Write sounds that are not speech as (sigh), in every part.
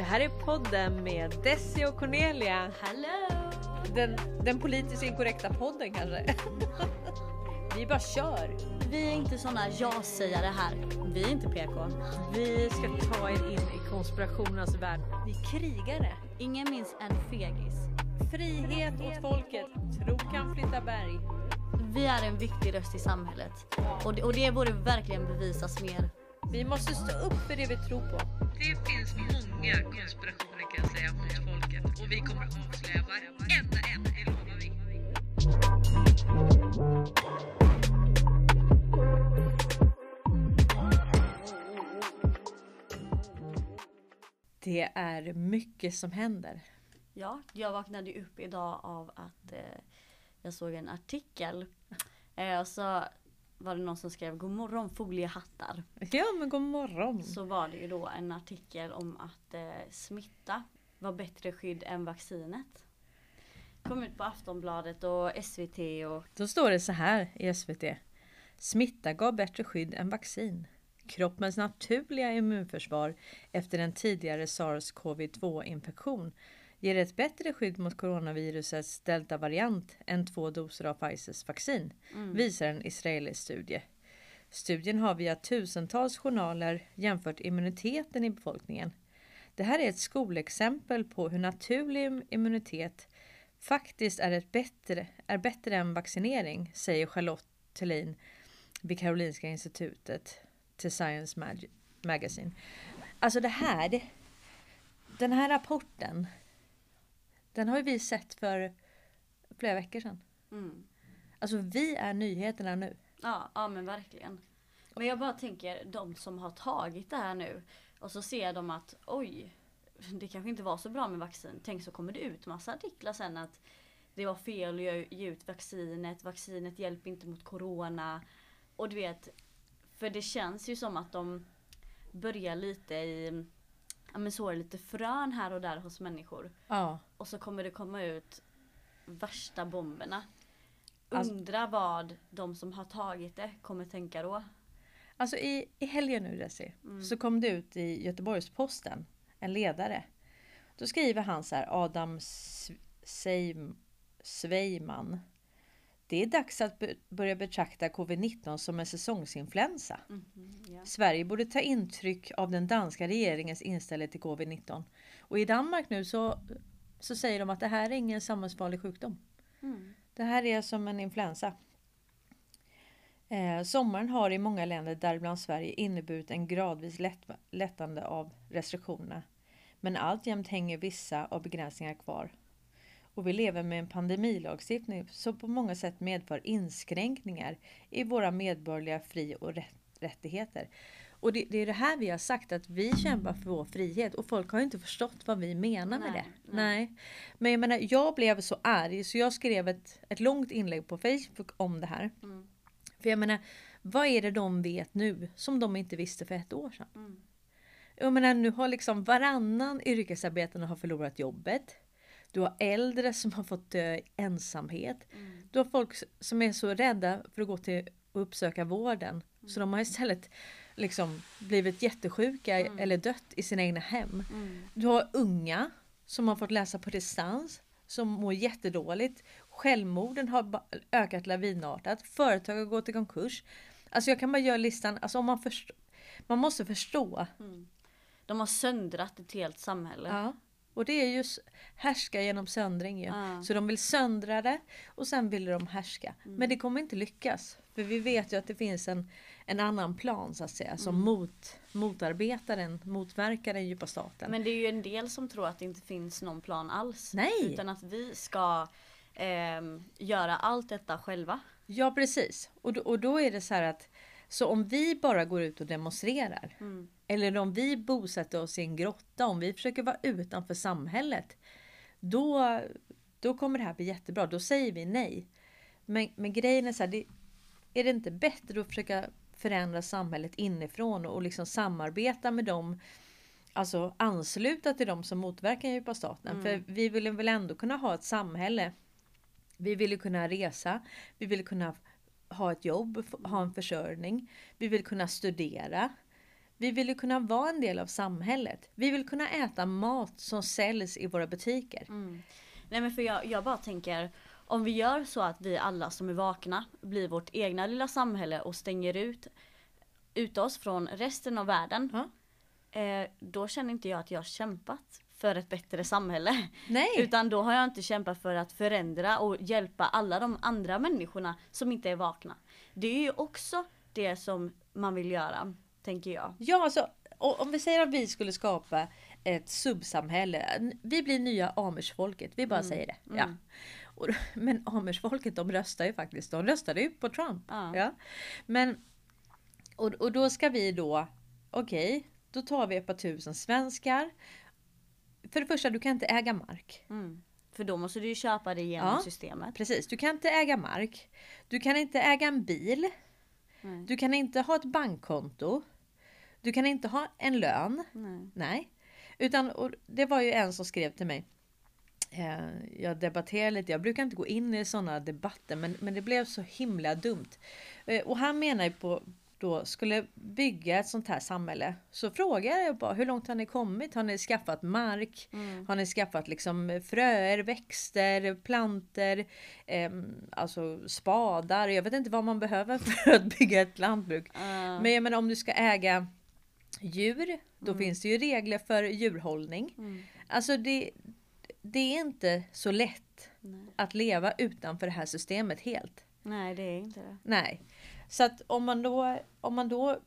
Det här är podden med Desi och Cornelia. Hallå! Den, den politiskt inkorrekta podden kanske. (laughs) Vi bara kör. Vi är inte såna ja-sägare här. Vi är inte PK. Vi ska ta er in i konspirationernas värld. Vi är krigare. Ingen minns en fegis. Frihet åt folket. Tro kan flytta berg. Vi är en viktig röst i samhället. Och det, och det borde verkligen bevisas mer. Vi måste stå upp för det vi tror på. Det finns många konspirationer kan jag säga mot folket och vi kommer att avslöja varenda en, det lovar vi. Det är mycket som händer. Ja, jag vaknade upp idag av att eh, jag såg en artikel. Eh, och så var det någon som skrev God morgon foliehattar. Ja men god morgon. Så var det ju då en artikel om att eh, smitta var bättre skydd än vaccinet. Kom ut på Aftonbladet och SVT och Då står det så här i SVT. Smitta gav bättre skydd än vaccin. Kroppens naturliga immunförsvar efter en tidigare sars-cov-2 infektion ger ett bättre skydd mot coronavirusets deltavariant än två doser av Pfizers vaccin, visar en israelisk studie. Studien har via tusentals journaler jämfört immuniteten i befolkningen. Det här är ett skolexempel på hur naturlig immunitet faktiskt är, ett bättre, är bättre än vaccinering, säger Charlotte Thelin vid Karolinska institutet till Science Mag- Magazine. Alltså det här, den här rapporten, den har ju vi sett för flera veckor sedan. mm. Alltså vi är nyheterna nu. Ja, ja men verkligen. Men jag bara tänker de som har tagit det här nu och så ser de att oj, det kanske inte var så bra med vaccin. Tänk så kommer det ut massa artiklar sen att det var fel att ge ut vaccinet, vaccinet hjälper inte mot corona. Och du vet, för det känns ju som att de börjar lite i, ja men så är lite frön här och där hos människor. Ja. Och så kommer det komma ut värsta bomberna. Alltså- Undra vad de som har tagit det kommer tänka då. Alltså i, i helgen nu Desi, så kom det ut i Göteborgs-Posten en ledare. Då skriver han så här, Adam S- Seim- Sveiman. Det är dags att be- börja betrakta covid-19 som en säsongsinfluensa. ja. Sverige borde ta intryck av den danska regeringens inställning till covid-19. Och i Danmark nu så, så säger de att det här är ingen samhällsfarlig sjukdom. Mm. Det här är som en influensa. Eh, sommaren har i många länder, däribland Sverige, inneburit en gradvis lätt, lättande av restriktionerna. Men alltjämt hänger vissa av begränsningarna kvar. Och vi lever med en pandemilagstiftning som på många sätt medför inskränkningar i våra medborgerliga fri och rätt, rättigheter. Och det, det är det här vi har sagt att vi kämpar för vår frihet och folk har inte förstått vad vi menar med Nej, det. nej. Nej. Men jag menar, jag blev så arg så jag skrev ett, ett långt inlägg på Facebook om det här. Mm. För jag menar, vad är det de vet nu som de inte visste för ett år sedan? Mm. Jag menar, nu har liksom varannan yrkesarbetare har förlorat jobbet. Du har äldre som har fått dö i ensamhet. Mm. Du har folk som är så rädda för att gå till och uppsöka vården. Så de har istället liksom blivit jättesjuka eller dött i sina egna hem. Mm. Du har unga som har fått läsa på distans som mår jättedåligt. Självmorden har ökat lavinartat. Företag har gått i konkurs. Alltså jag kan bara göra listan. Alltså om man, förstår, man måste förstå. De har söndrat ett helt samhälle. Ja. Och det är ju härska genom söndring ju. Ja. Så de vill söndra det och sen vill de härska. Men det kommer inte lyckas. För vi vet ju att det finns en, en annan plan så att säga. Som mot, motarbetar den, motverkar den djupa staten. Men det är ju en del som tror att det inte finns någon plan alls. Nej. Utan att vi ska ehm, göra allt detta själva. Ja precis. Och då, och då är det så här att så om vi bara går ut och demonstrerar. Eller om vi bosätter oss i en grotta. Om vi försöker vara utanför samhället. Då, då kommer det här bli jättebra. Då säger vi nej. Men, men grejen är så här. Det, är det inte bättre att försöka förändra samhället inifrån och liksom samarbeta med dem Alltså ansluta till dem som motverkar den djupa staten. För vi vill väl ändå kunna ha ett samhälle vi vill ju kunna resa, vi vill kunna ha ett jobb, ha en försörjning. Vi vill kunna studera. Vi vill kunna vara en del av samhället. Vi vill kunna äta mat som säljs i våra butiker. Mm. Nej men för jag, jag bara tänker om vi gör så att vi alla som är vakna blir vårt egna lilla samhälle och stänger ut, ut oss från resten av världen. Ja. Eh, då känner inte jag att jag har kämpat för ett bättre samhälle. Nej, (laughs) Utan då har jag inte kämpat för att förändra och hjälpa alla de andra människorna som inte är vakna. Det är ju också det som man vill göra, tänker jag. ja alltså om vi säger att vi skulle skapa ett subsamhälle. Vi blir nya Amish-folket. Vi bara säger det. Ja. mm. (laughs) Men Amish-folket de röstar ju faktiskt. De röstade ju på Trump. Ja. Ja. Men och, och då ska vi då. Okej, då tar vi ett par tusen svenskar. För det första, du kan inte äga mark. Mm. För då måste du ju köpa det genom Ja. systemet. Precis, du kan inte äga mark. Du kan inte äga en bil. Nej. Du kan inte ha ett bankkonto. Du kan inte ha en lön. Nej. Nej. Utan och det var ju en som skrev till mig. Eh, jag debatterar lite, jag brukar inte gå in i sådana debatter men, men det blev så himla dumt. Eh, och han menar ju på då skulle bygga ett sånt här samhälle. Så frågar jag bara hur långt har ni kommit? Har ni skaffat mark? Mm. Har ni skaffat liksom fröer, växter, planter, ehm, alltså spadar? Jag vet inte vad man behöver (laughs) för att bygga ett lantbruk. Ja. Men jag menar om du ska äga djur, då finns det ju regler för djurhållning. Mm. Alltså det, det är inte så lätt Nej. att leva utanför det här systemet helt. Nej det är inte det. Nej. Så att om man då, om man då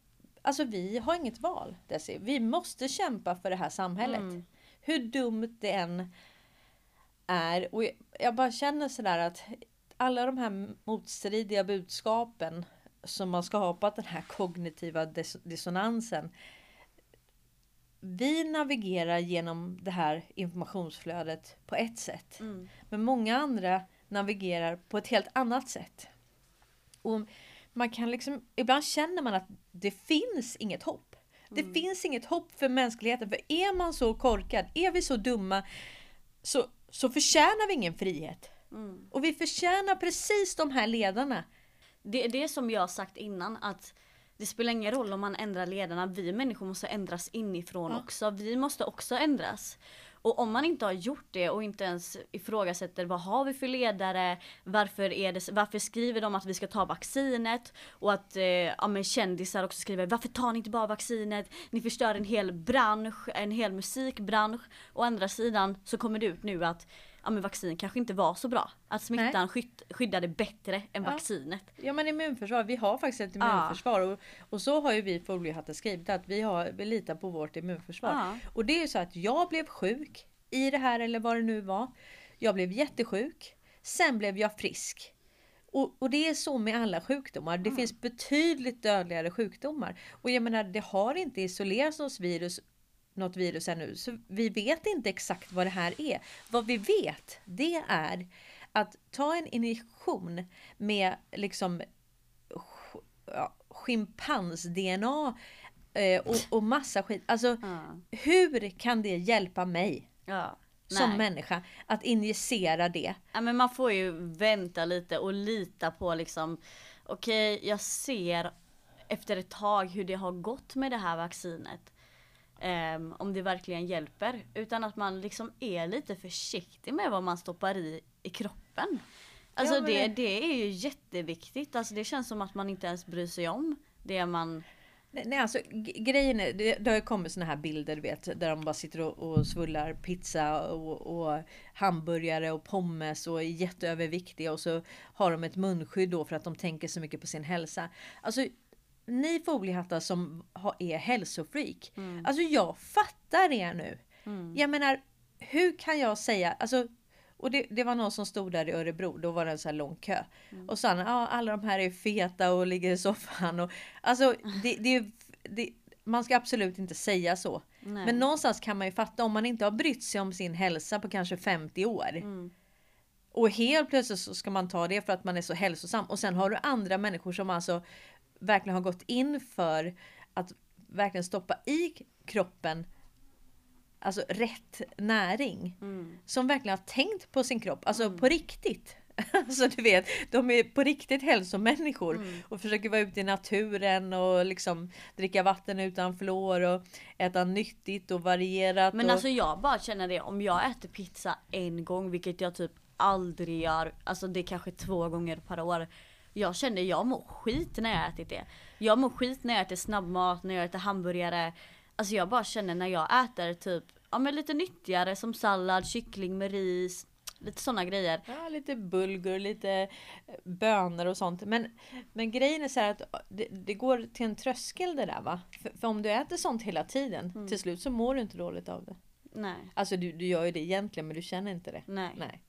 Alltså vi har inget val Desi. Vi måste kämpa för det här samhället. Mm. Hur dumt det än är. Och jag, jag bara känner sådär att alla de här motstridiga budskapen som har skapat den här kognitiva dis- dissonansen. Vi navigerar genom det här informationsflödet på ett sätt. Mm. Men många andra navigerar på ett helt annat sätt. Och man kan liksom, ibland känner man att det finns inget hopp. Det finns inget hopp för mänskligheten. För är man så korkad, är vi så dumma, så, så förtjänar vi ingen frihet. Mm. Och vi förtjänar precis de här ledarna. Det är det som jag har sagt innan att det spelar ingen roll om man ändrar ledarna, vi människor måste ändras inifrån Ja. också. Vi måste också ändras. Och om man inte har gjort det och inte ens ifrågasätter vad har vi för ledare, varför, är det, varför skriver de att vi ska ta vaccinet? Och att eh, ja, men kändisar också skriver varför tar ni inte bara vaccinet, ni förstör en hel bransch, en hel musikbransch. Å andra sidan så kommer det ut nu att ja, men vaccin kanske inte var så bra. Att smittan skydd, skyddade bättre än Ja. vaccinet. Ja men immunförsvar, vi har faktiskt ett immunförsvar. Och, och så har ju vi foliehattar skrivit att vi, har, vi litar på vårt immunförsvar. Ja. Och det är ju så att jag blev sjuk i det här eller vad det nu var. Jag blev jättesjuk. Sen blev jag frisk. Och, och det är så med alla sjukdomar. Det finns betydligt dödligare sjukdomar. Och jag menar, det har inte isolerats något virus, något virus ännu. Så vi vet inte exakt vad det här är. Vad vi vet, det är att ta en injektion med liksom ja, schimpans-DNA eh, och, och massa skit. Alltså, Ja. hur kan det hjälpa mig Ja. som Nej. människa att injicera det? Ja, men man får ju vänta lite och lita på liksom Okej, jag ser efter ett tag hur det har gått med det här vaccinet. Ehm, om det verkligen hjälper. Utan att man liksom är lite försiktig med vad man stoppar i i kroppen. Alltså Ja, det, det- det är ju jätteviktigt. Alltså det känns som att man inte ens bryr sig om det man... Nej, alltså grejen är, det, det har ju kommit såna här bilder vet där de bara sitter och, och svullar pizza och, och hamburgare och pommes och är jätteöverviktiga och så har de ett munskydd då för att de tänker så mycket på sin hälsa. Alltså ni foliehattar som har, är hälsofreak. Alltså jag fattar er nu. Mm. Jag menar, hur kan jag säga, alltså och det, det var någon som stod där i Örebro, då var det en så här lång kö. Och sa han, ja alla de här är feta och ligger i soffan. Och, alltså det, det, det, man ska absolut inte säga så. Nej. Men någonstans kan man ju fatta om man inte har brytt sig om sin hälsa på kanske 50 år. Mm. Och helt plötsligt så ska man ta det för att man är så hälsosam. Och sen har du andra människor som alltså verkligen har gått in för att verkligen stoppa i kroppen Alltså rätt näring. Mm. Som verkligen har tänkt på sin kropp. Alltså på riktigt. (laughs) Alltså du vet, de är på riktigt hälsomänniskor Mm. och försöker vara ute i naturen och liksom dricka vatten utan fluor och äta nyttigt och varierat. Men och... alltså jag bara känner det, om jag äter pizza en gång, vilket jag typ aldrig gör, alltså det är kanske två gånger per år. Jag känner jag mår skit när jag ätit det. Jag mår skit när jag äter snabbmat, när jag äter hamburgare. Alltså jag bara känner när jag äter typ, ja men lite nyttigare som sallad, kyckling med ris, lite sådana grejer. Ja, lite bulgur, lite eh, bönor och sånt. Men, men grejen är så att det, det går till en tröskel det där va. För, för om du äter sånt hela tiden, Mm. till slut så mår du inte dåligt av det. Nej, Alltså du, du gör ju det egentligen men du känner inte det. nej. Nej.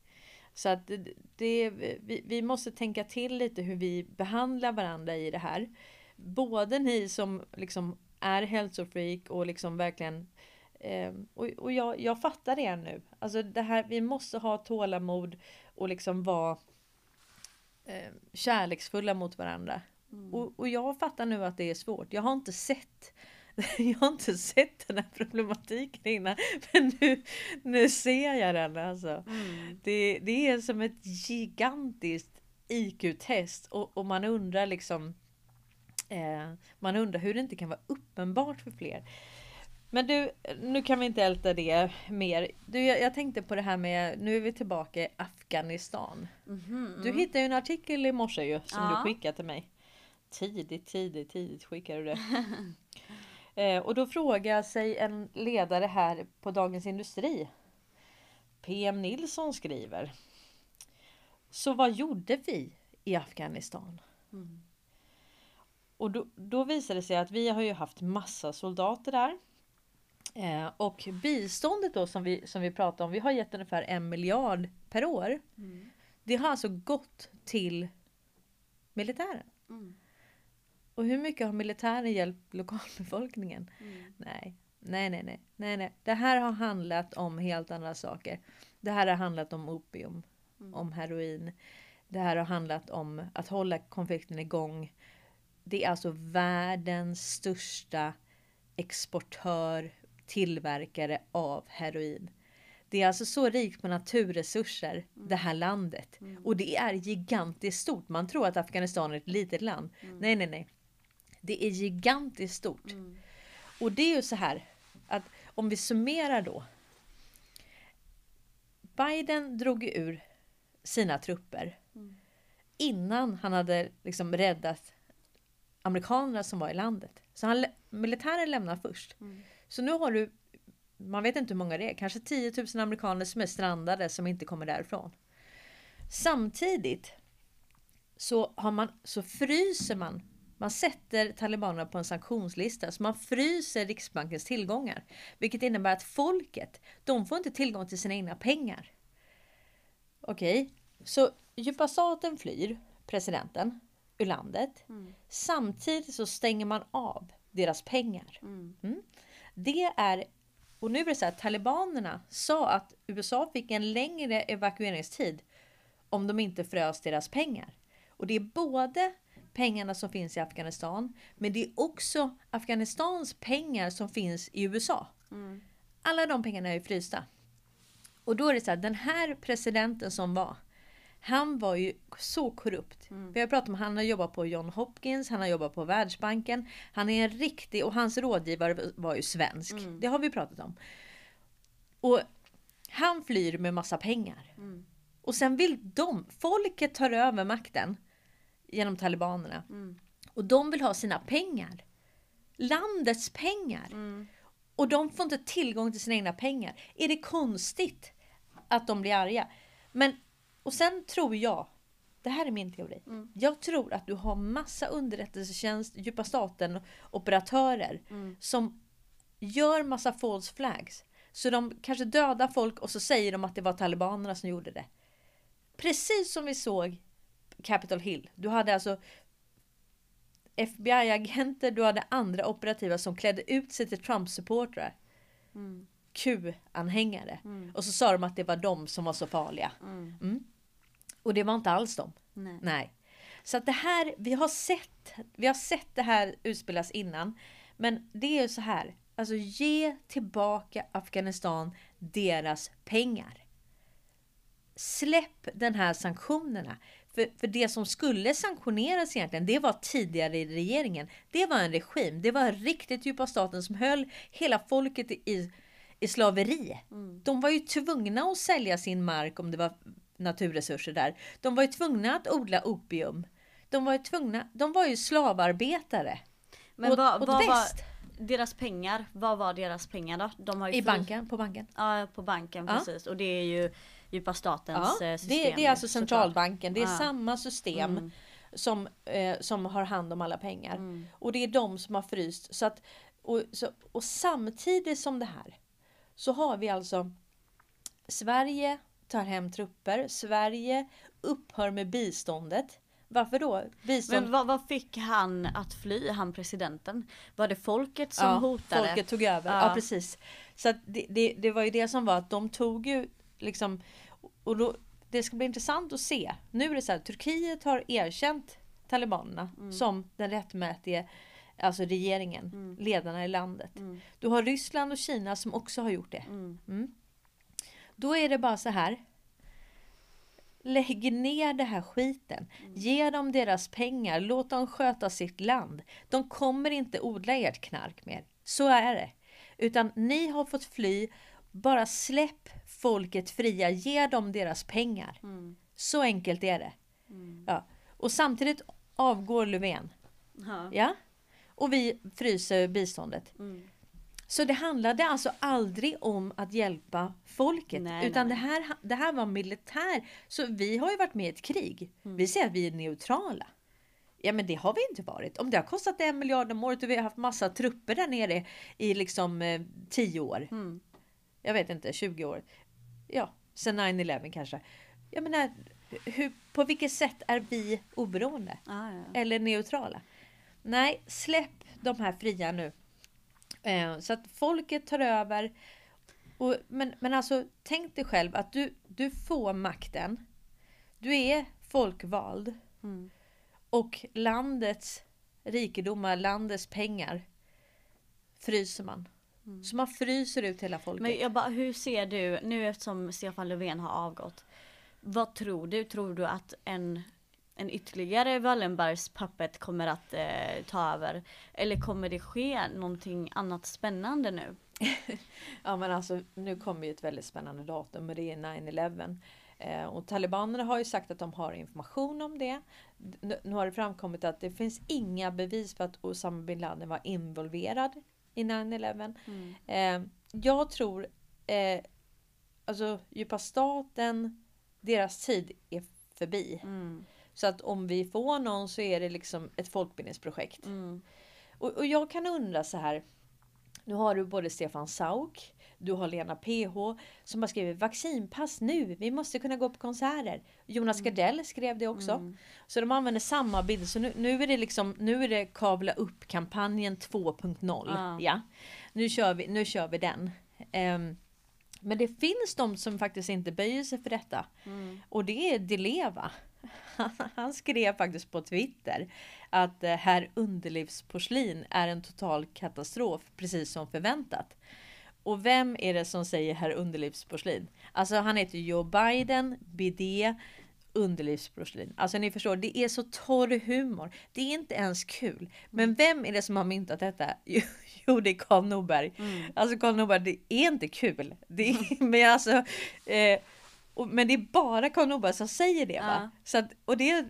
Så att det, det, vi, vi måste tänka till lite hur vi behandlar varandra i det här. Både ni som liksom är hälsofreak och liksom verkligen eh, och, och jag, jag fattar det nu. Alltså det här, vi måste ha tålamod och liksom vara eh, kärleksfulla mot varandra. Mm. Och, och jag fattar nu att det är svårt. Jag har inte sett (laughs) jag har inte sett den här problematiken innan. (laughs) Men nu, nu ser jag den alltså. Mm. Det, det är som ett gigantiskt IQ-test och, och man undrar liksom eh, Man undrar hur det inte kan vara uppenbart för fler. Men du, nu kan vi inte älta det mer. Du, jag, jag tänkte på det här med, nu är vi tillbaka i Afghanistan. Mhm, Du mm. hittade ju en artikel i morse ju som Ja. du skickade till mig. Tidigt, tidigt, tidigt skickade du det. (laughs) eh, och då frågar sig en ledare här på Dagens Industri. PM Nilsson skriver. Så vad gjorde vi i Afghanistan? Mm. Och då, då visade det sig att vi har ju haft massa soldater där. Eh, och biståndet då som vi, som vi pratade om, vi har gett ungefär en miljard per år. Mm. Det har alltså gått till militären. Mm. Och hur mycket har militären hjälpt lokalbefolkningen? Mm. Nej, nej, nej, nej, nej, nej. Det här har handlat om helt andra saker. Det här har handlat om opium, Mm. om heroin. Det här har handlat om att hålla konflikten igång. Det är alltså världens största exportör, tillverkare av heroin. Det är alltså så rikt på naturresurser, det här landet. Mm. Och det är gigantiskt stort. Man tror att Afghanistan är ett litet land. Mm. Nej, nej, nej. Det är gigantiskt stort. Mm. Och det är ju så här att om vi summerar då. Biden drog ur sina trupper Mm. innan han hade liksom räddat amerikanerna som var i landet. Så han, militären lämnar först. Mm. Så nu har du, man vet inte hur många det är, kanske 10 000 amerikaner som är strandade som inte kommer därifrån. Samtidigt så, har man, så fryser man, man sätter talibanerna på en sanktionslista, så man fryser Riksbankens tillgångar. Vilket innebär att folket, de får inte tillgång till sina egna pengar. Okej, så djupa staten flyr presidenten ur landet. Mm. Samtidigt så stänger man av deras pengar. Mm. Det är, och nu är det så här, talibanerna sa att USA fick en längre evakueringstid om de inte frös deras pengar. Och det är både pengarna som finns i Afghanistan, men det är också Afghanistans pengar som finns i USA. Mm. Alla de pengarna är ju frysta. Och då är det så här, den här presidenten som var, han var ju så korrupt. Mm. Vi har pratat om han har jobbat på John Hopkins, han har jobbat på Världsbanken. Han är en riktig, och hans rådgivare var ju svensk. Mm. Det har vi pratat om. Och han flyr med massa pengar. Mm. Och sen vill de, folket tar över makten genom talibanerna. Mm. Och de vill ha sina pengar. Landets pengar. Mm. Och de får inte tillgång till sina egna pengar. Är det konstigt att de blir arga? Men, och sen tror jag, det här är min teori. Mm. Jag tror att du har massa underrättelsetjänst, djupa staten, operatörer Mm. som gör massa false flags. Så de kanske dödar folk och så säger de att det var talibanerna som gjorde det. Precis som vi såg Capitol Hill. Du hade alltså FBI-agenter, du hade andra operativa som klädde ut sig till Trump-supportrar. Mm. Q-anhängare. Mm. Och så sa de att det var de som var så farliga. Mm. Och det var inte alls de. Nej. Nej. Så att det här, vi har sett, vi har sett det här utspelas innan. Men det är ju så här, alltså ge tillbaka Afghanistan deras pengar. släpp den här sanktionerna. För, för det som skulle sanktioneras egentligen, det var tidigare i regeringen. Det var en regim, det var riktigt djupa staten som höll hela folket i, i slaveri. Mm. De var ju tvungna att sälja sin mark om det var naturresurser där. De var ju tvungna att odla opium. De var ju tvungna, de var ju slavarbetare. Men åt, vad, åt vad var väst. deras pengar? Vad var deras pengar då? De har I banken, på banken. Ja, på banken Ja. precis. Och det är ju djupa statens Ja, eh, system. det, det är alltså centralbanken. Det är Ja. samma system Mm. som, eh, som har hand om alla pengar. Mm. Och det är de som har fryst. Så att, och, så, och samtidigt som det här så har vi alltså Sverige tar hem trupper. Sverige upphör med biståndet. Varför då? Bistånd. Men vad, vad fick han att fly, han presidenten? Var det folket som ja, hotade? Folket tog över. Ja. Ja, precis. Så det, det, det var ju det som var att de tog ju liksom och då, det ska bli intressant att se. Nu är det så här, Turkiet har erkänt talibanerna Mm. som den rättmätige Alltså regeringen, Mm. ledarna i landet. Mm. Du har Ryssland och Kina som också har gjort det. Mm. Då är det bara så här. Lägg ner det här skiten. Ge dem deras pengar. Låt dem sköta sitt land. De kommer inte odla ert knark mer. Så är det. Utan ni har fått fly. Bara släpp folket fria. Ge dem deras pengar. Mm. Så enkelt är det. Mm. Ja. Och samtidigt avgår Löfven. Ja. Ja? Och vi fryser biståndet. Mm. Så det handlade alltså aldrig om att hjälpa folket. Nej, utan nej. Det, här, det här var militär. Så vi har ju varit med i ett krig. Mm. Vi säger att vi är neutrala. Ja men det har vi inte varit. Om det har kostat en miljard om året och vi har haft massa trupper där nere i liksom eh, 10 år. Mm. Jag vet inte, 20 år. Ja, sen 9-11 kanske. Jag menar, hur, på vilket sätt är vi oberoende? Ja, ja. Eller neutrala. Nej, släpp de här fria nu. Eh, så att folket tar över. Och, men, men alltså, tänk dig själv att du, du får makten. Du är folkvald. Mm. Och landets rikedomar, landets pengar fryser man. Så man fryser ut hela folket. Men jag bara, hur ser du, nu eftersom Stefan Löfven har avgått. Vad tror du? Tror du att en, en ytterligare Wallenbergs pappet kommer att eh, ta över? Eller kommer det ske någonting annat spännande nu? (laughs) Ja men alltså nu kommer ju ett väldigt spännande datum och det är 9-11. Eh, och talibanerna har ju sagt att de har information om det. Nu, nu har det framkommit att det finns inga bevis för att Osama bin Laden var involverad i 9-11. Mm. Eh, jag tror eh, alltså djupa staten, deras tid är förbi. Mm. Så att om vi får någon så är det liksom ett folkbildningsprojekt. Mm. Och, och jag kan undra så här. Nu har du både Stefan Sauk, du har Lena PH som har skrivit vaccinpass nu. Vi måste kunna gå på konserter. Jonas Gardell skrev det också. Mm. Så de använder samma bild. Så nu, nu är det liksom nu är det kavla upp kampanjen 2.0. Ja. Ja. Nu kör vi, nu kör vi den. Ehm, men det finns de som faktiskt inte böjer sig för detta. Mm. Och det är Dileva. (laughs) Han skrev faktiskt på Twitter att eh, herr underlivsporslin är en total katastrof precis som förväntat. Och vem är det som säger herr underlivsporslin? Alltså han heter Joe Biden, bidé, underlivsporslin. Alltså ni förstår, det är så torr humor. Det är inte ens kul. Men vem är det som har myntat detta? (laughs) Jo, det är Karl Norberg. Mm. Alltså Karl Norberg, det är inte kul. Det är, (laughs) (laughs) men alltså, eh, och, men det är bara Karl Norberg som säger det. Va? Ja. Så att, och det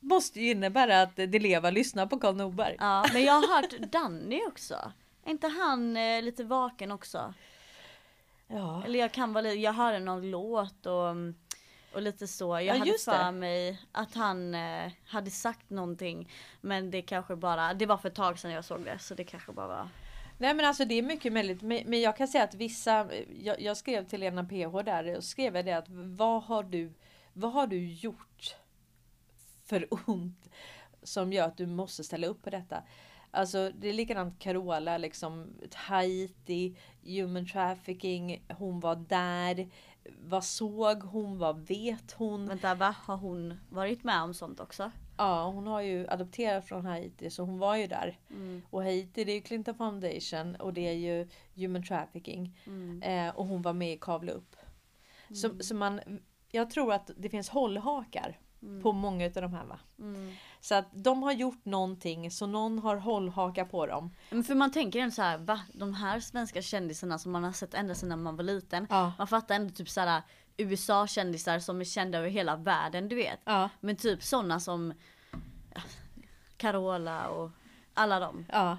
måste ju innebära att Dileva lyssnar på Karl Norberg. Ja, men jag har hört Danny också. Är inte han eh, lite vaken också? Ja. Eller jag kan vara lite, jag hörde någon låt och, och lite så. Jag Ja, hade just för det. mig att han eh, hade sagt någonting. Men det kanske bara, det var för ett tag sedan jag såg det. Så det kanske bara var. Nej men alltså det är mycket möjligt. Men, jag kan säga att vissa, jag, jag skrev till Lena PH där och skrev det att vad har du, vad har du gjort för ont som gör att du måste ställa upp på detta? Alltså det är likadant Carola, liksom Haiti, human trafficking, hon var där. Vad såg hon? Vad vet hon? Vänta, va? Har hon varit med om sånt också? Ja, hon har ju adopterat från Haiti så hon var ju där. Mm, Och Haiti det är ju Clinton Foundation och det är ju human trafficking. mm, Eh, och hon var med i Kavla upp. Så, så man, jag tror att det finns hållhakar Mm. på många av de här va. Mm. Så att de har gjort någonting så någon har hållhaka på dem. Men för man tänker ändå så här, va? De här svenska kändisarna som man har sett ända sedan man var liten. Ja. Man fattar ändå typ såhär USA-kändisar som är kända över hela världen du vet. Ja, Men typ sådana som Carola och alla dem. ja.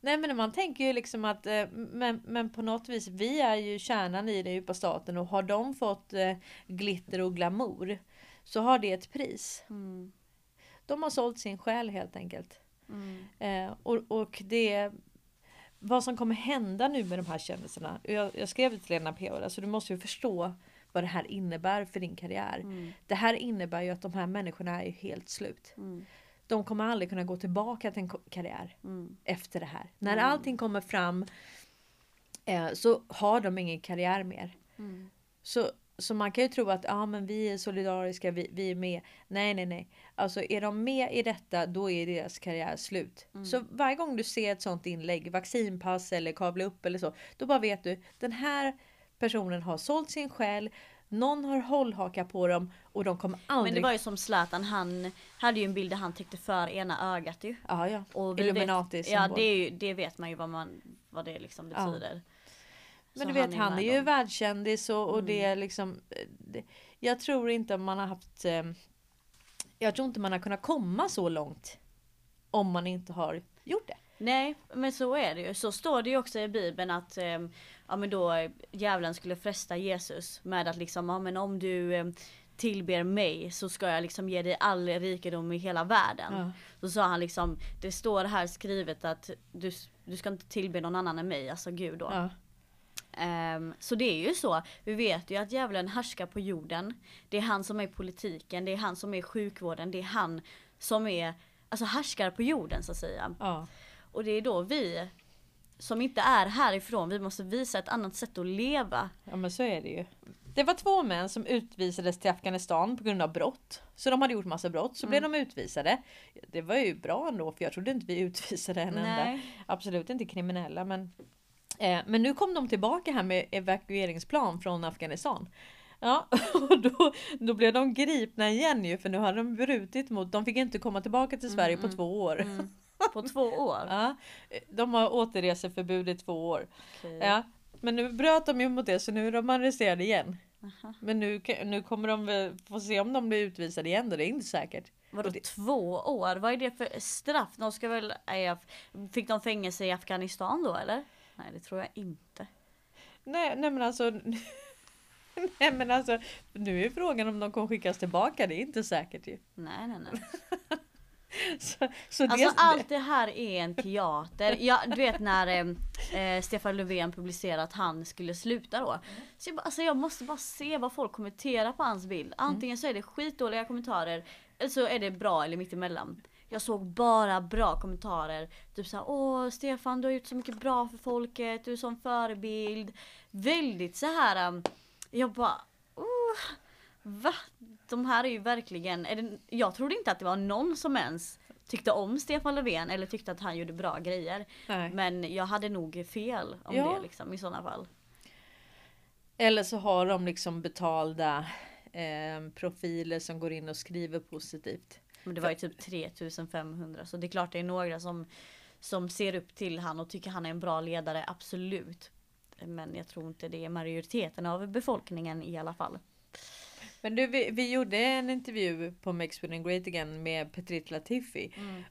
Nej men man tänker ju liksom att eh, men, men på något vis vi är ju kärnan i den djupa staten och har de fått eh, glitter och glamour så har det ett pris. Mm. De har sålt sin själ helt enkelt. Mm. Eh, och, och det vad som kommer hända nu med de här kändisarna. Jag, jag skrev till Lena P. Alltså du måste ju förstå vad det här innebär för din karriär. Mm. Det här innebär ju att de här människorna är ju helt slut. Mm. De kommer aldrig kunna gå tillbaka till en karriär Mm. efter det här. När Mm. allting kommer fram eh, så har de ingen karriär mer. Mm. Så, så man kan ju tro att ah, men vi är solidariska, vi, vi är med. Nej, nej, nej. Alltså är de med i detta, då är deras karriär slut. Mm. Så varje gång du ser ett sånt inlägg, vaccinpass eller kavla upp eller så, då bara vet du, den här personen har sålt sin själ, någon har hållhaka på dem och de kommer Men aldrig... det var ju som Zlatan, han hade ju en bild där han täckte för ena ögat ju. Ja, ja. Och Illuminati vet, Ja det, ju, det vet man ju vad, man, vad det liksom Ja. Men du vet, han är med ju dem. världskändis och, och Mm. det är liksom... eh, Det, jag tror inte man har haft... Eh, jag tror inte man har kunnat komma så långt om man inte har gjort det. Nej, men så är det ju. Så står det ju också i bibeln att eh, ja men då djävulen skulle fresta Jesus med att liksom, ja men om du eh, tillber mig så ska jag liksom ge dig all rikedom i hela världen. Ja. Så sa han liksom, det står här skrivet att du, du ska inte tillbe någon annan än mig, alltså Gud då. Ja. Ehm, så det är ju så. Vi vet ju att djävulen härskar på jorden. Det är han som är politiken, det är han som är sjukvården, det är han som är, alltså härskar på jorden så att säga. Ja. Och det är då vi som inte är härifrån, vi måste visa ett annat sätt att leva. ja, men så är det ju. Det var två män som utvisades till Afghanistan på grund av brott. Så de hade gjort massa brott, så blev Mm. de utvisade. Det var ju bra ändå, för jag trodde inte vi utvisade en enda. Nej. Absolut inte kriminella, men men nu kom de tillbaka här med evakueringsplan från Afghanistan. Ja, (laughs) och då, då blev de gripna igen ju för nu hade de brutit mot, de fick inte komma tillbaka till Sverige på mm. två år. Mm. (laughs) På två år. Ja, de har återreseförbud i två år. Okej. Ja, men nu bröt de ju mot det så nu är de arresterade igen. Aha. Men nu, nu kommer de väl få se om de blir utvisade igen då, det är inte säkert. Vadå det- två år? Vad är det för straff? De ska väl, fick de fängelse i Afghanistan då eller? Nej det tror jag inte. Nej, nej men alltså. (laughs) Nej men alltså nu är frågan om de kommer skickas tillbaka. Det är inte säkert ju. Nej nej nej. (laughs) Så, så Alltså det, allt det här är en teater. Ja, du vet när eh, Stefan Löfven publicerade att han skulle sluta då. Så jag, alltså jag måste bara se vad folk kommenterar på hans bild. Antingen så är det skitdåliga kommentarer eller så är det bra eller mittemellan. Jag såg bara bra kommentarer. Typ såhär, åh Stefan du har gjort så mycket bra för folket, du är sån förebild. Väldigt så här. um, jag bara, oh, va? De här är ju verkligen, är det, jag trodde inte att det var någon som ens tyckte om Stefan Löfven eller tyckte att han gjorde bra grejer. nej. Men jag hade nog fel om Ja. det liksom i sådana fall. Eller så har de liksom betalda eh, profiler som går in och skriver positivt. Men det var ju typ 3500 så det är klart det är några som, som ser upp till han och tycker han är en bra ledare, absolut. Men jag tror inte det är majoriteten av befolkningen i alla fall. Men du, vi, vi gjorde en intervju på Make Sweden Great Again med Petrit Latifi. Mm.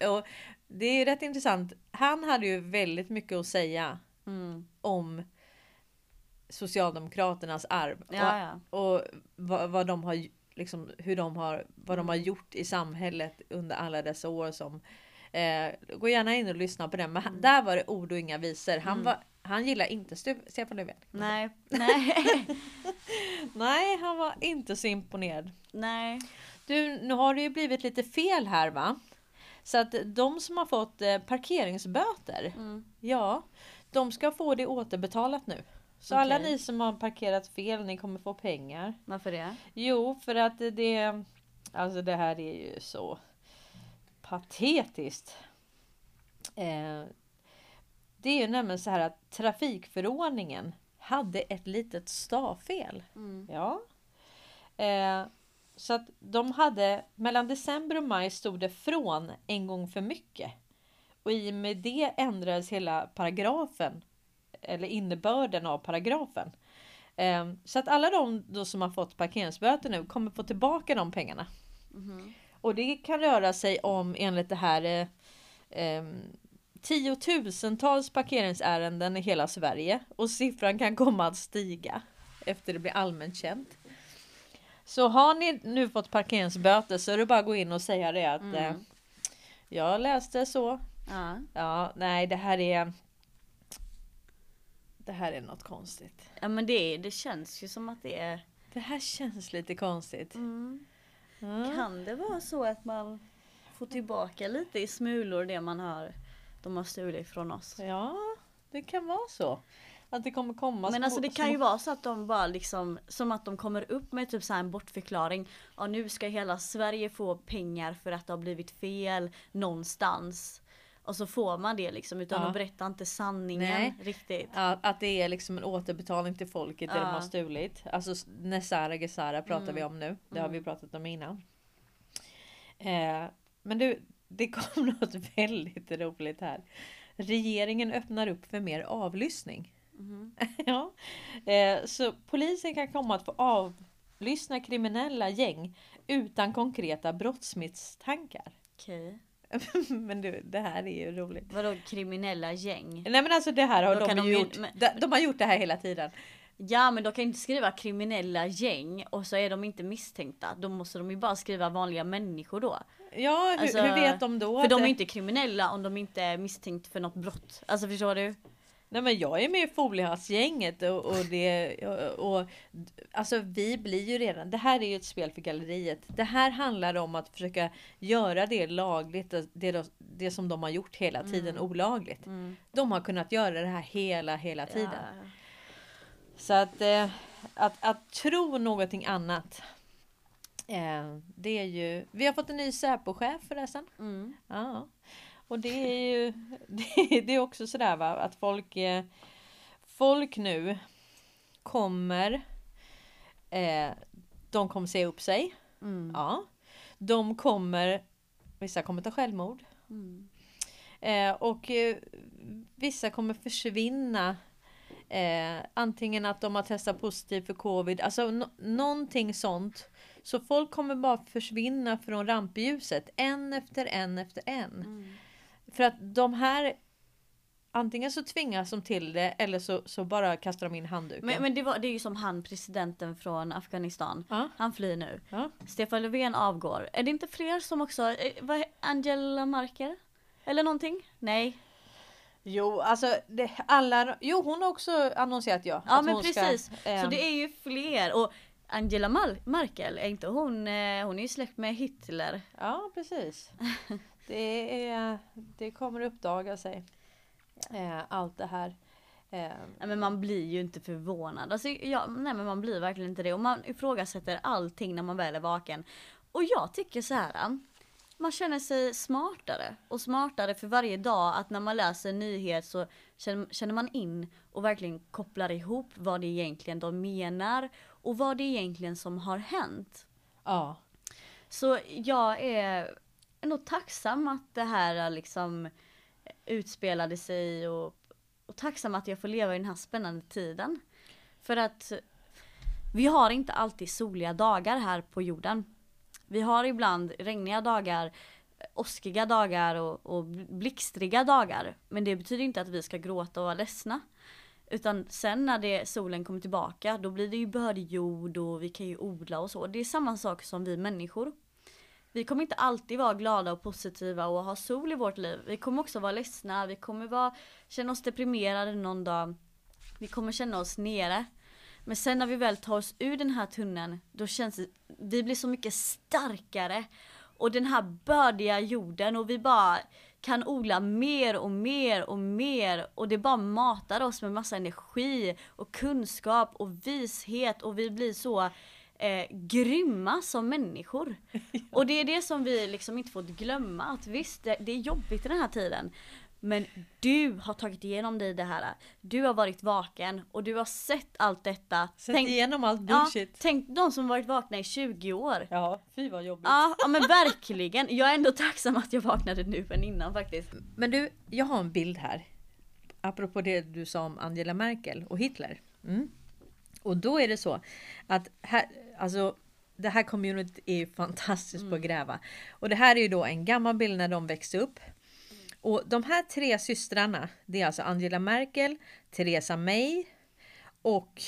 (laughs) och det är rätt intressant. Han hade ju väldigt mycket att säga Mm. om Socialdemokraternas arv. Ja, ja. Och, och vad, vad de har liksom, hur de har, vad de har gjort i samhället under alla dessa år som eh, Gå gärna in och lyssna på den. Men han, Mm. där var det ord och inga visor. Han, Mm. var, han gillar inte Stu- Stefan Löfven. Nej, (laughs) nej, Nej, han var inte så imponerad. nej. Du, nu har det ju blivit lite fel här va? Så att de som har fått eh, parkeringsböter, Mm. ja, de ska få det återbetalat nu. Så alla Okej. ni som har parkerat fel, ni kommer få pengar. Varför det? Jo, för att det, alltså det här är ju så patetiskt. Eh, det är ju nämligen så här att trafikförordningen hade ett litet stavfel. Mm. Ja. Eh, så att de hade mellan december och maj stod det från en gång för mycket. Och i och med det ändrades hela paragrafen. Eller innebörden av paragrafen. Eh, så att alla de då som har fått parkeringsböter nu kommer få tillbaka de pengarna. Mhm. Och det kan röra sig om enligt det här eh, eh, tiotusentals parkeringsärenden i hela Sverige och siffran kan komma att stiga efter det blir allmänt känt. Så har ni nu fått parkeringsböter så är det bara att gå in och säga det att Mm. eh, jag läste så. Ja. Ja, nej, det här är. Det här är något konstigt. ja men det, det känns ju som att det är Det här känns lite konstigt. mm. Ja. Kan det vara så att man får tillbaka lite i smulor det man har de har stulit från oss? Ja, det kan vara så. Att det kommer komma Men små- alltså det kan små- ju vara så att de bara liksom, som att de kommer upp med typ så en bortförklaring. Ja nu ska hela Sverige få pengar för att det har blivit fel någonstans. Och så får man det liksom utan Ja. de berättar inte sanningen Nej. riktigt. Ja, att det är liksom en återbetalning till folket det de Ja. har stulit. Alltså Nesara Gesara pratar Mm. vi om nu. Det har vi Mm. pratat om innan. Eh, men du, det kom (laughs) något väldigt roligt här. Regeringen öppnar upp för mer avlyssning. Mhm. (laughs) ja. eh, så polisen kan komma att få avlyssna kriminella gäng utan konkreta brottsmisstankar. Okej. (laughs) men du, det här är ju roligt. Vadå kriminella gäng? Nej men alltså det här har Då de, de ju- gjort. men- de, de har gjort det här hela tiden. Ja men de kan inte skriva kriminella gäng och så är de inte misstänkta. Då måste de ju bara skriva vanliga människor då. Ja, hur, Alltså, hur vet de då? För de är inte kriminella om de inte är misstänkt för något brott. Alltså förstår du? Nej men jag är med i Foliehattsgänget och, och det och, och alltså vi blir ju redan. Det här är ju ett spel för galleriet. Det här handlar om att försöka göra det lagligt. Det, det som de har gjort hela tiden olagligt. Mm. De har kunnat göra det här hela hela tiden. Ja. Så att, eh, att att tro någonting annat. Eh, det är ju. Vi har fått en ny Säpo-chef förresten. Mm. Ja. Och det är ju (laughs) det, det är också sådär va att folk eh, Folk nu kommer eh, De kommer se upp sig. Mm. Ja. De kommer Vissa kommer ta självmord. Mm. Eh, och eh, vissa kommer försvinna. Eh, antingen att de har testat positivt för covid, alltså no- någonting sånt. Så folk kommer bara försvinna från rampljuset en efter en efter en. Mm. För att de här Antingen så tvingas de till det eller så, så bara kastar de in handduken. Men, men det, var, det är ju som han presidenten från Afghanistan. Ja. Han flyr nu. Ja. Stefan Löfven avgår. Är det inte fler som också, eh, vad Angela Merkel? Eller någonting? Nej. Jo, alltså det, alla, jo hon har också annonserat ja. Ja men hon ska, precis. ehm, Så det är ju fler. Och Angela Merkel, är inte hon, eh, hon är ju släkt med Hitler. Ja precis. (laughs) Det, är, det kommer uppdaga sig. Eh, allt det här. Eh, Nej men man blir ju inte förvånad. Alltså, ja, nej men man blir verkligen inte det. Och man ifrågasätter allting när man väl är vaken. Och jag tycker så här. Man känner sig smartare och smartare för varje dag att när man läser en nyhet så känner, känner man in och verkligen kopplar ihop vad det egentligen de menar och vad det egentligen som har hänt. ja. Så jag är ändå tacksam att det här äh, liksom utspelade sig och, och tacksam att jag får leva i den här spännande tiden. För att vi har inte alltid soliga dagar här på jorden. Vi har ibland regniga dagar, åskiga dagar och, och blixtriga dagar. Men det betyder inte att vi ska gråta och vara ledsna. Utan sen när det, solen kommer tillbaka då blir det ju bördig jord och vi kan ju odla och så. Det är samma sak som vi människor. Vi kommer inte alltid vara glada och positiva och ha sol i vårt liv. Vi kommer också vara ledsna, vi kommer vara, känna oss deprimerade någon dag. Vi kommer känna oss nere. Men sen när vi väl tar oss ur den här tunneln, då känns det, vi blir så mycket starkare. Och den här bördiga jorden och vi bara kan odla mer och mer och mer och det bara matar oss med massa energi och kunskap och vishet och vi blir så eh, grymma som människor. (laughs) Och det är det som vi liksom inte får glömma att visst det, det är jobbigt i den här tiden. Men du har tagit igenom dig det här. Du har varit vaken och du har sett allt detta. Sett igenom allt ja, bullshit. tänk de som varit vakna i 20 år. Ja, fy vad jobbigt. Ja, ja men verkligen. Jag är ändå tacksam att jag vaknade nu än innan faktiskt. Men du, jag har en bild här. Apropå det du sa om Angela Merkel och Hitler. Mm. Och då är det så att här, alltså det här communityt är fantastiskt på att gräva. Och det här är ju då en gammal bild när de växte upp. Och de här tre systrarna, det är alltså Angela Merkel, Theresa May och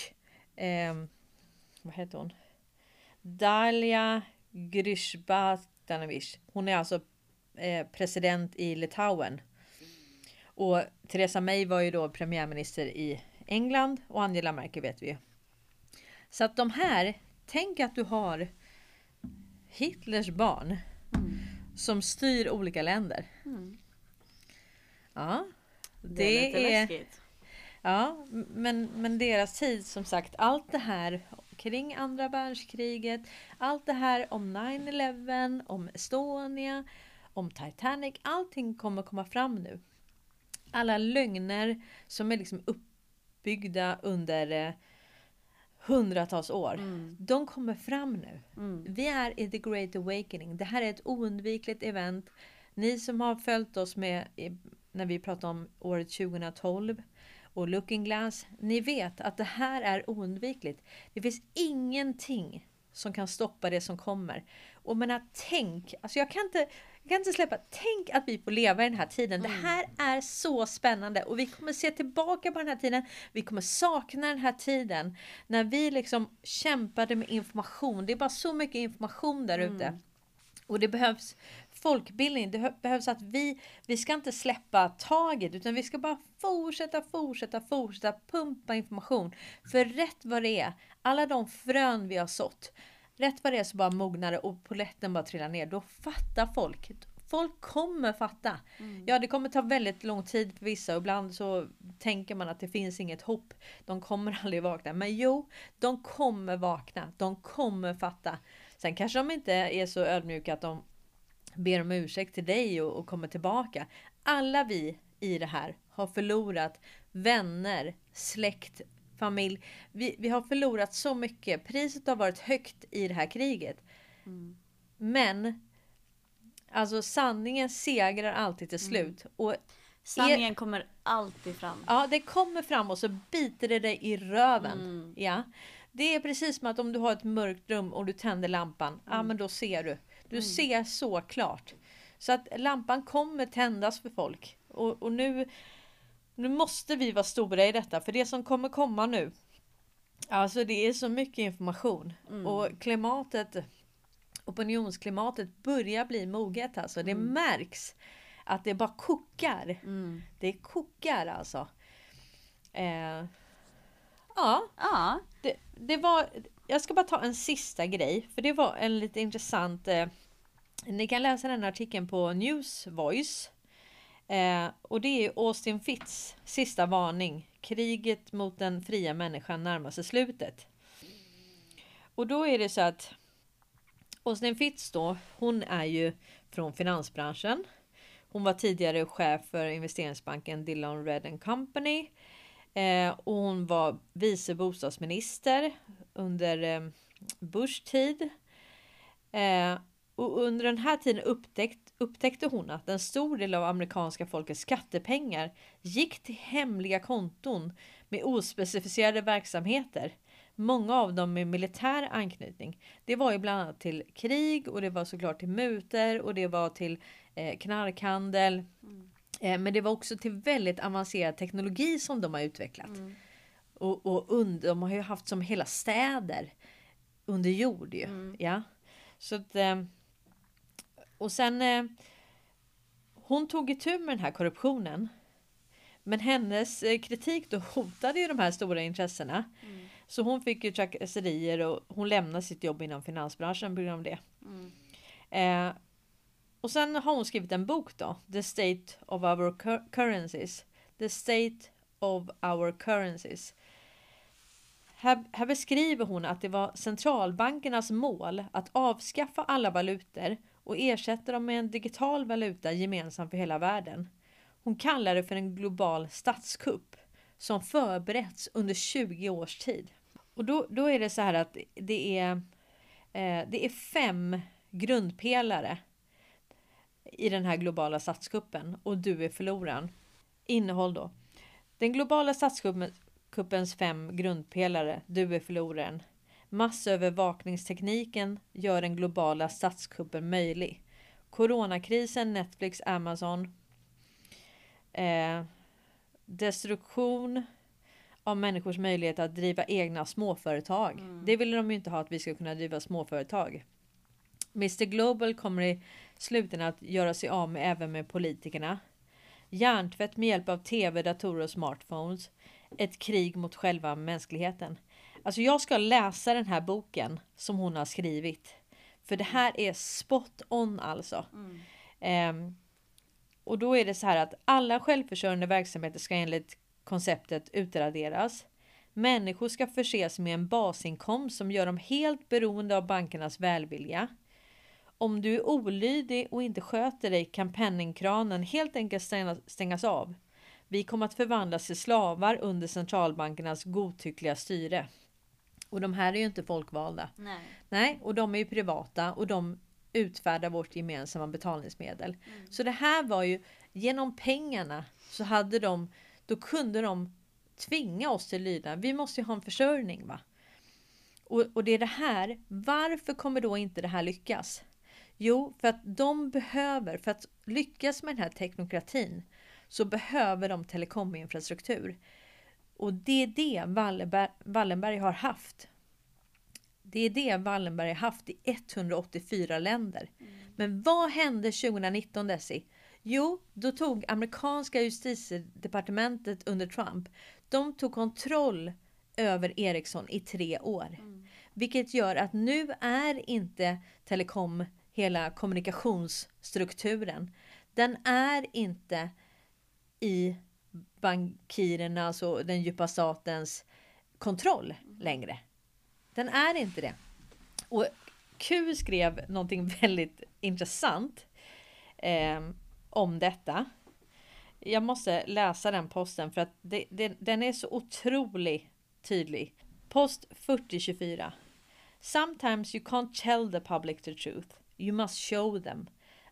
eh, vad heter hon? Dalia Grishbatanovic. Hon är alltså eh, president i Litauen. Och Theresa May var ju då premiärminister i England och Angela Merkel vet vi ju. Så att de här, tänk att du har Hitlers barn Mm. som styr olika länder. Mm. Ja, Det, det, är lite är, ja, men, men deras tid som sagt, allt det här kring andra världskriget, allt det här om 9-11, om Estonia, om Titanic, allting kommer komma fram nu. Alla lögner som är liksom uppbyggda under eh, hundratals år. Mm. De kommer fram nu. Mm. Vi är i the great awakening. Det här är ett oundvikligt event. Ni som har följt oss med när vi pratar om året 2012 och Looking Glass. Ni vet att det här är oundvikligt. Det finns ingenting som kan stoppa det som kommer. Och menar, tänk, alltså jag kan inte jag kan inte släppa, tänk att vi får leva i den här tiden. Det här är så spännande och vi kommer se tillbaka på den här tiden. Vi kommer sakna den här tiden när vi liksom kämpade med information. Det är bara så mycket information där ute. Och det behövs folkbildning. Det hö- behövs att vi, vi ska inte släppa taget utan vi ska bara fortsätta, fortsätta, fortsätta pumpa information. För rätt vad det är, alla de frön vi har sått, rätt vad det är så bara mognar det och poletten bara trillar ner. Då fattar folk. Folk kommer fatta. Ja, det kommer ta väldigt lång tid för vissa och ibland så tänker man att det finns inget hopp. De kommer (laughs) aldrig vakna. Men jo, de kommer vakna. De kommer fatta. Sen kanske de inte är så ödmjuka att de ber om ursäkt till dig och, och kommer tillbaka. Alla vi i det här har förlorat vänner, släkt, familj. Vi, vi har förlorat så mycket. Priset har varit högt i det här kriget. Mm. Men alltså sanningen segrar alltid till slut. Och Sanningen kommer alltid fram. Ja, det kommer fram och så biter det dig i röven. Mm. Ja. Det är precis som att om du har ett mörkt rum och du tänder lampan. Ja, Mm. men då ser du. Du ser så klart. Så att lampan kommer tändas för folk. Och, och nu, nu måste vi vara stora i detta. För det som kommer komma nu. Alltså det är så mycket information. Mm. Och klimatet, opinionsklimatet börjar bli moget alltså. Det märks att det bara kokar. Mm. Det kokar alltså. Eh, ja, Ja. det, det var... Jag ska bara ta en sista grej. För det var en lite intressant... Eh, ni kan läsa den artikeln på News Voice. Eh, och det är Austin Fitts sista varning. Kriget mot den fria människan närmar sig slutet. Och då är det så att Austin Fitts då, hon är ju från finansbranschen. Hon var tidigare chef för investeringsbanken Dillon Red Company. Eh, och hon var vice bostadsminister under eh, Bush tid. Eh, och under den här tiden upptäckt, upptäckte hon att en stor del av amerikanska folkets skattepengar gick till hemliga konton med ospecificerade verksamheter. Många av dem med militär anknytning. Det var ju bland annat till krig och det var såklart till mutor och det var till eh, knarkhandel. Eh, men det var också till väldigt avancerad teknologi som de har utvecklat. Mm. Och, och under, de har ju haft som hela städer under jord ju. Mm. Ja. Så att, eh, och sen eh, hon tog itu med den här korruptionen. Men hennes eh, kritik då hotade ju de här stora intressena. Mm. Så hon fick ju trakasserier och hon lämnade sitt jobb inom finansbranschen på grund av det. Mm. Eh, och sen har hon skrivit en bok då. The State of Our Cur- Currencies. The State of Our Currencies. Här, här beskriver hon att det var centralbankernas mål att avskaffa alla valutor och ersätter dem med en digital valuta gemensam för hela världen. Hon kallar det för en global statskupp som förberetts under 20 års tid. Och då, då är det så här att det är, eh, det är fem grundpelare i den här globala statskuppen och du är förloraren. Innehåll då. Den globala statskuppens fem grundpelare, du är förloraren. Massövervakningstekniken gör den globala statskuppen möjlig. Coronakrisen, Netflix, Amazon. Eh, destruktion av människors möjlighet att driva egna småföretag. Mm. Det vill de ju inte ha att vi ska kunna driva småföretag. Mr Global kommer i slutändan att göra sig av med även med politikerna. Hjärntvätt med hjälp av tv, datorer och smartphones. Ett krig mot själva mänskligheten. Alltså jag ska läsa den här boken som hon har skrivit. För det här är spot on alltså. Mm. Um, och då är det så här att alla självförsörjande verksamheter ska enligt konceptet utraderas. Människor ska förses med en basinkomst som gör dem helt beroende av bankernas välvilja. Om du är olydig och inte sköter dig kan penningkranen helt enkelt stängas av. Vi kommer att förvandlas till slavar under centralbankernas godtyckliga styre. Och de här är ju inte folkvalda. Nej. Nej, och de är ju privata och de utfärdar vårt gemensamma betalningsmedel. Mm. Så det här var ju genom pengarna så hade de, då kunde de tvinga oss till lydnad. Vi måste ju ha en försörjning va. Och, och det är det här, varför kommer då inte det här lyckas? Jo, för att de behöver, för att lyckas med den här teknokratin, så behöver de telekominfrastruktur. Och det är det Wallenberg, Wallenberg har haft. Det är det Wallenberg har haft i 184 länder. Mm. Men vad hände 2019 Desi? Jo, då tog amerikanska justitiedepartementet under Trump, de tog kontroll över Ericsson i tre år. Mm. Vilket gör att nu är inte telekom hela kommunikationsstrukturen. Den är inte i bankirernas alltså och den djupa statens kontroll längre. Den är inte det. Och Q skrev någonting (laughs) väldigt intressant eh, om detta. Jag måste läsa den posten för att det, det, den är så otroligt tydlig. Post 4024. Sometimes you can't tell the public the truth. You must show them.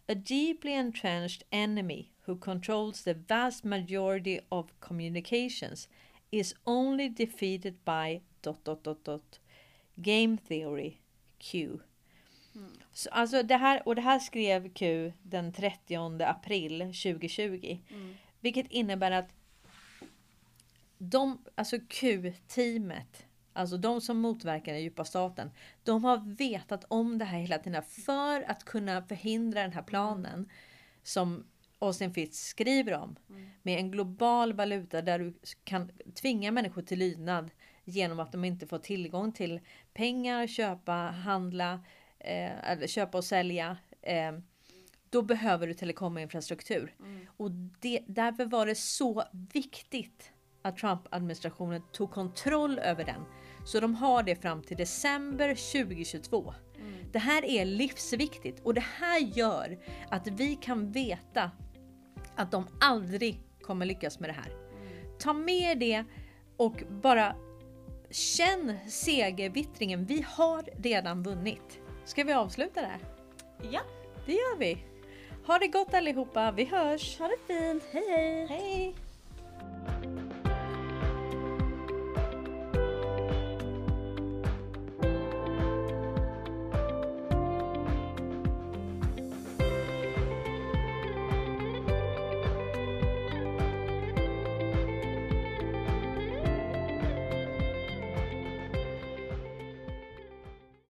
A deeply entrenched enemy who controls the vast majority of communications is only defeated by dot dot dot dot game theory Q. Mm. Så, alltså det här, och det här skrev Q den 30 april 2020. Mm. Vilket innebär att de, alltså Q-teamet Alltså de som motverkar den djupa staten. De har vetat om det här hela tiden för att kunna förhindra den här planen. Som Austin Fitz skriver om. Mm. Med en global valuta där du kan tvinga människor till lydnad. Genom att de inte får tillgång till pengar, köpa, handla, eh, eller köpa och sälja. Eh, då behöver du telekominfrastruktur. Mm. Och det, därför var det så viktigt att Trump-administrationen tog kontroll över den. Så de har det fram till december 2022. Mm. Det här är livsviktigt och det här gör att vi kan veta att de aldrig kommer lyckas med det här. Mm. Ta med det och bara känn segervittringen. Vi har redan vunnit. Ska vi avsluta det här? Ja, det gör vi. Ha det gott allihopa. Vi hörs. Ha det fint. Hej hej. Hej.